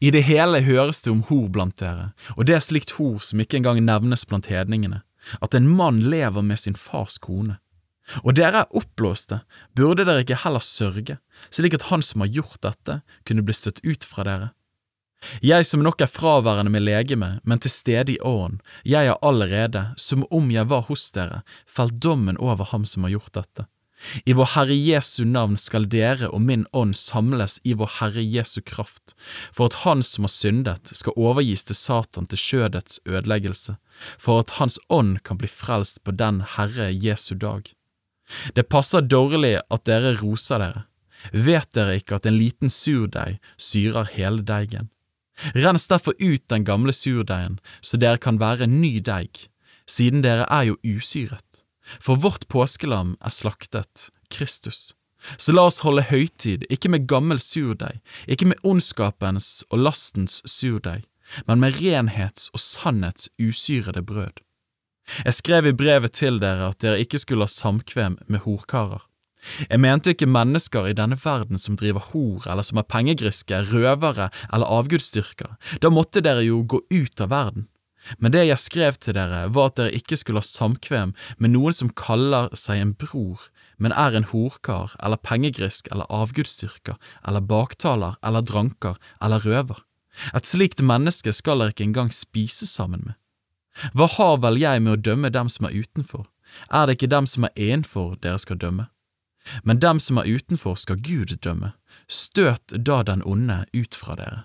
I det hele høres det om hor blant dere, og det er slikt hor som ikke engang nevnes blant hedningene, at en mann lever med sin fars kone. Og dere er oppblåste, burde dere ikke heller sørge, slik at han som har gjort dette, kunne bli støtt ut fra dere? Jeg som nok er fraværende med legeme, men til stede i åren, jeg har allerede, som om jeg var hos dere, felt dommen over ham som har gjort dette. I vår Herre Jesu navn skal dere og min ånd samles i vår Herre Jesu kraft, for at Han som har syndet, skal overgis til Satan til skjødets ødeleggelse, for at Hans ånd kan bli frelst på den Herre Jesu dag. Det passer dårlig at dere roser dere. Vet dere ikke at en liten surdeig syrer hele deigen? Rens derfor ut den gamle surdeigen, så dere kan være ny deig, siden dere er jo usyret. For vårt påskelam er slaktet, Kristus. Så la oss holde høytid, ikke med gammel surdeig, ikke med ondskapens og lastens surdeig, men med renhets og sannhets usyrede brød. Jeg skrev i brevet til dere at dere ikke skulle ha samkvem med horkarer. Jeg mente ikke mennesker i denne verden som driver hor eller som er pengegriske, røvere eller avgudsdyrkere, da måtte dere jo gå ut av verden. Men det jeg skrev til dere, var at dere ikke skulle ha samkvem med noen som kaller seg en bror, men er en horkar eller pengegrisk eller avgudsdyrker eller baktaler eller dranker eller røver. Et slikt menneske skal dere ikke engang spise sammen med. Hva har vel jeg med å dømme dem som er utenfor? Er det ikke dem som er innenfor dere skal dømme? Men dem som er utenfor skal Gud dømme. Støt da den onde ut fra dere.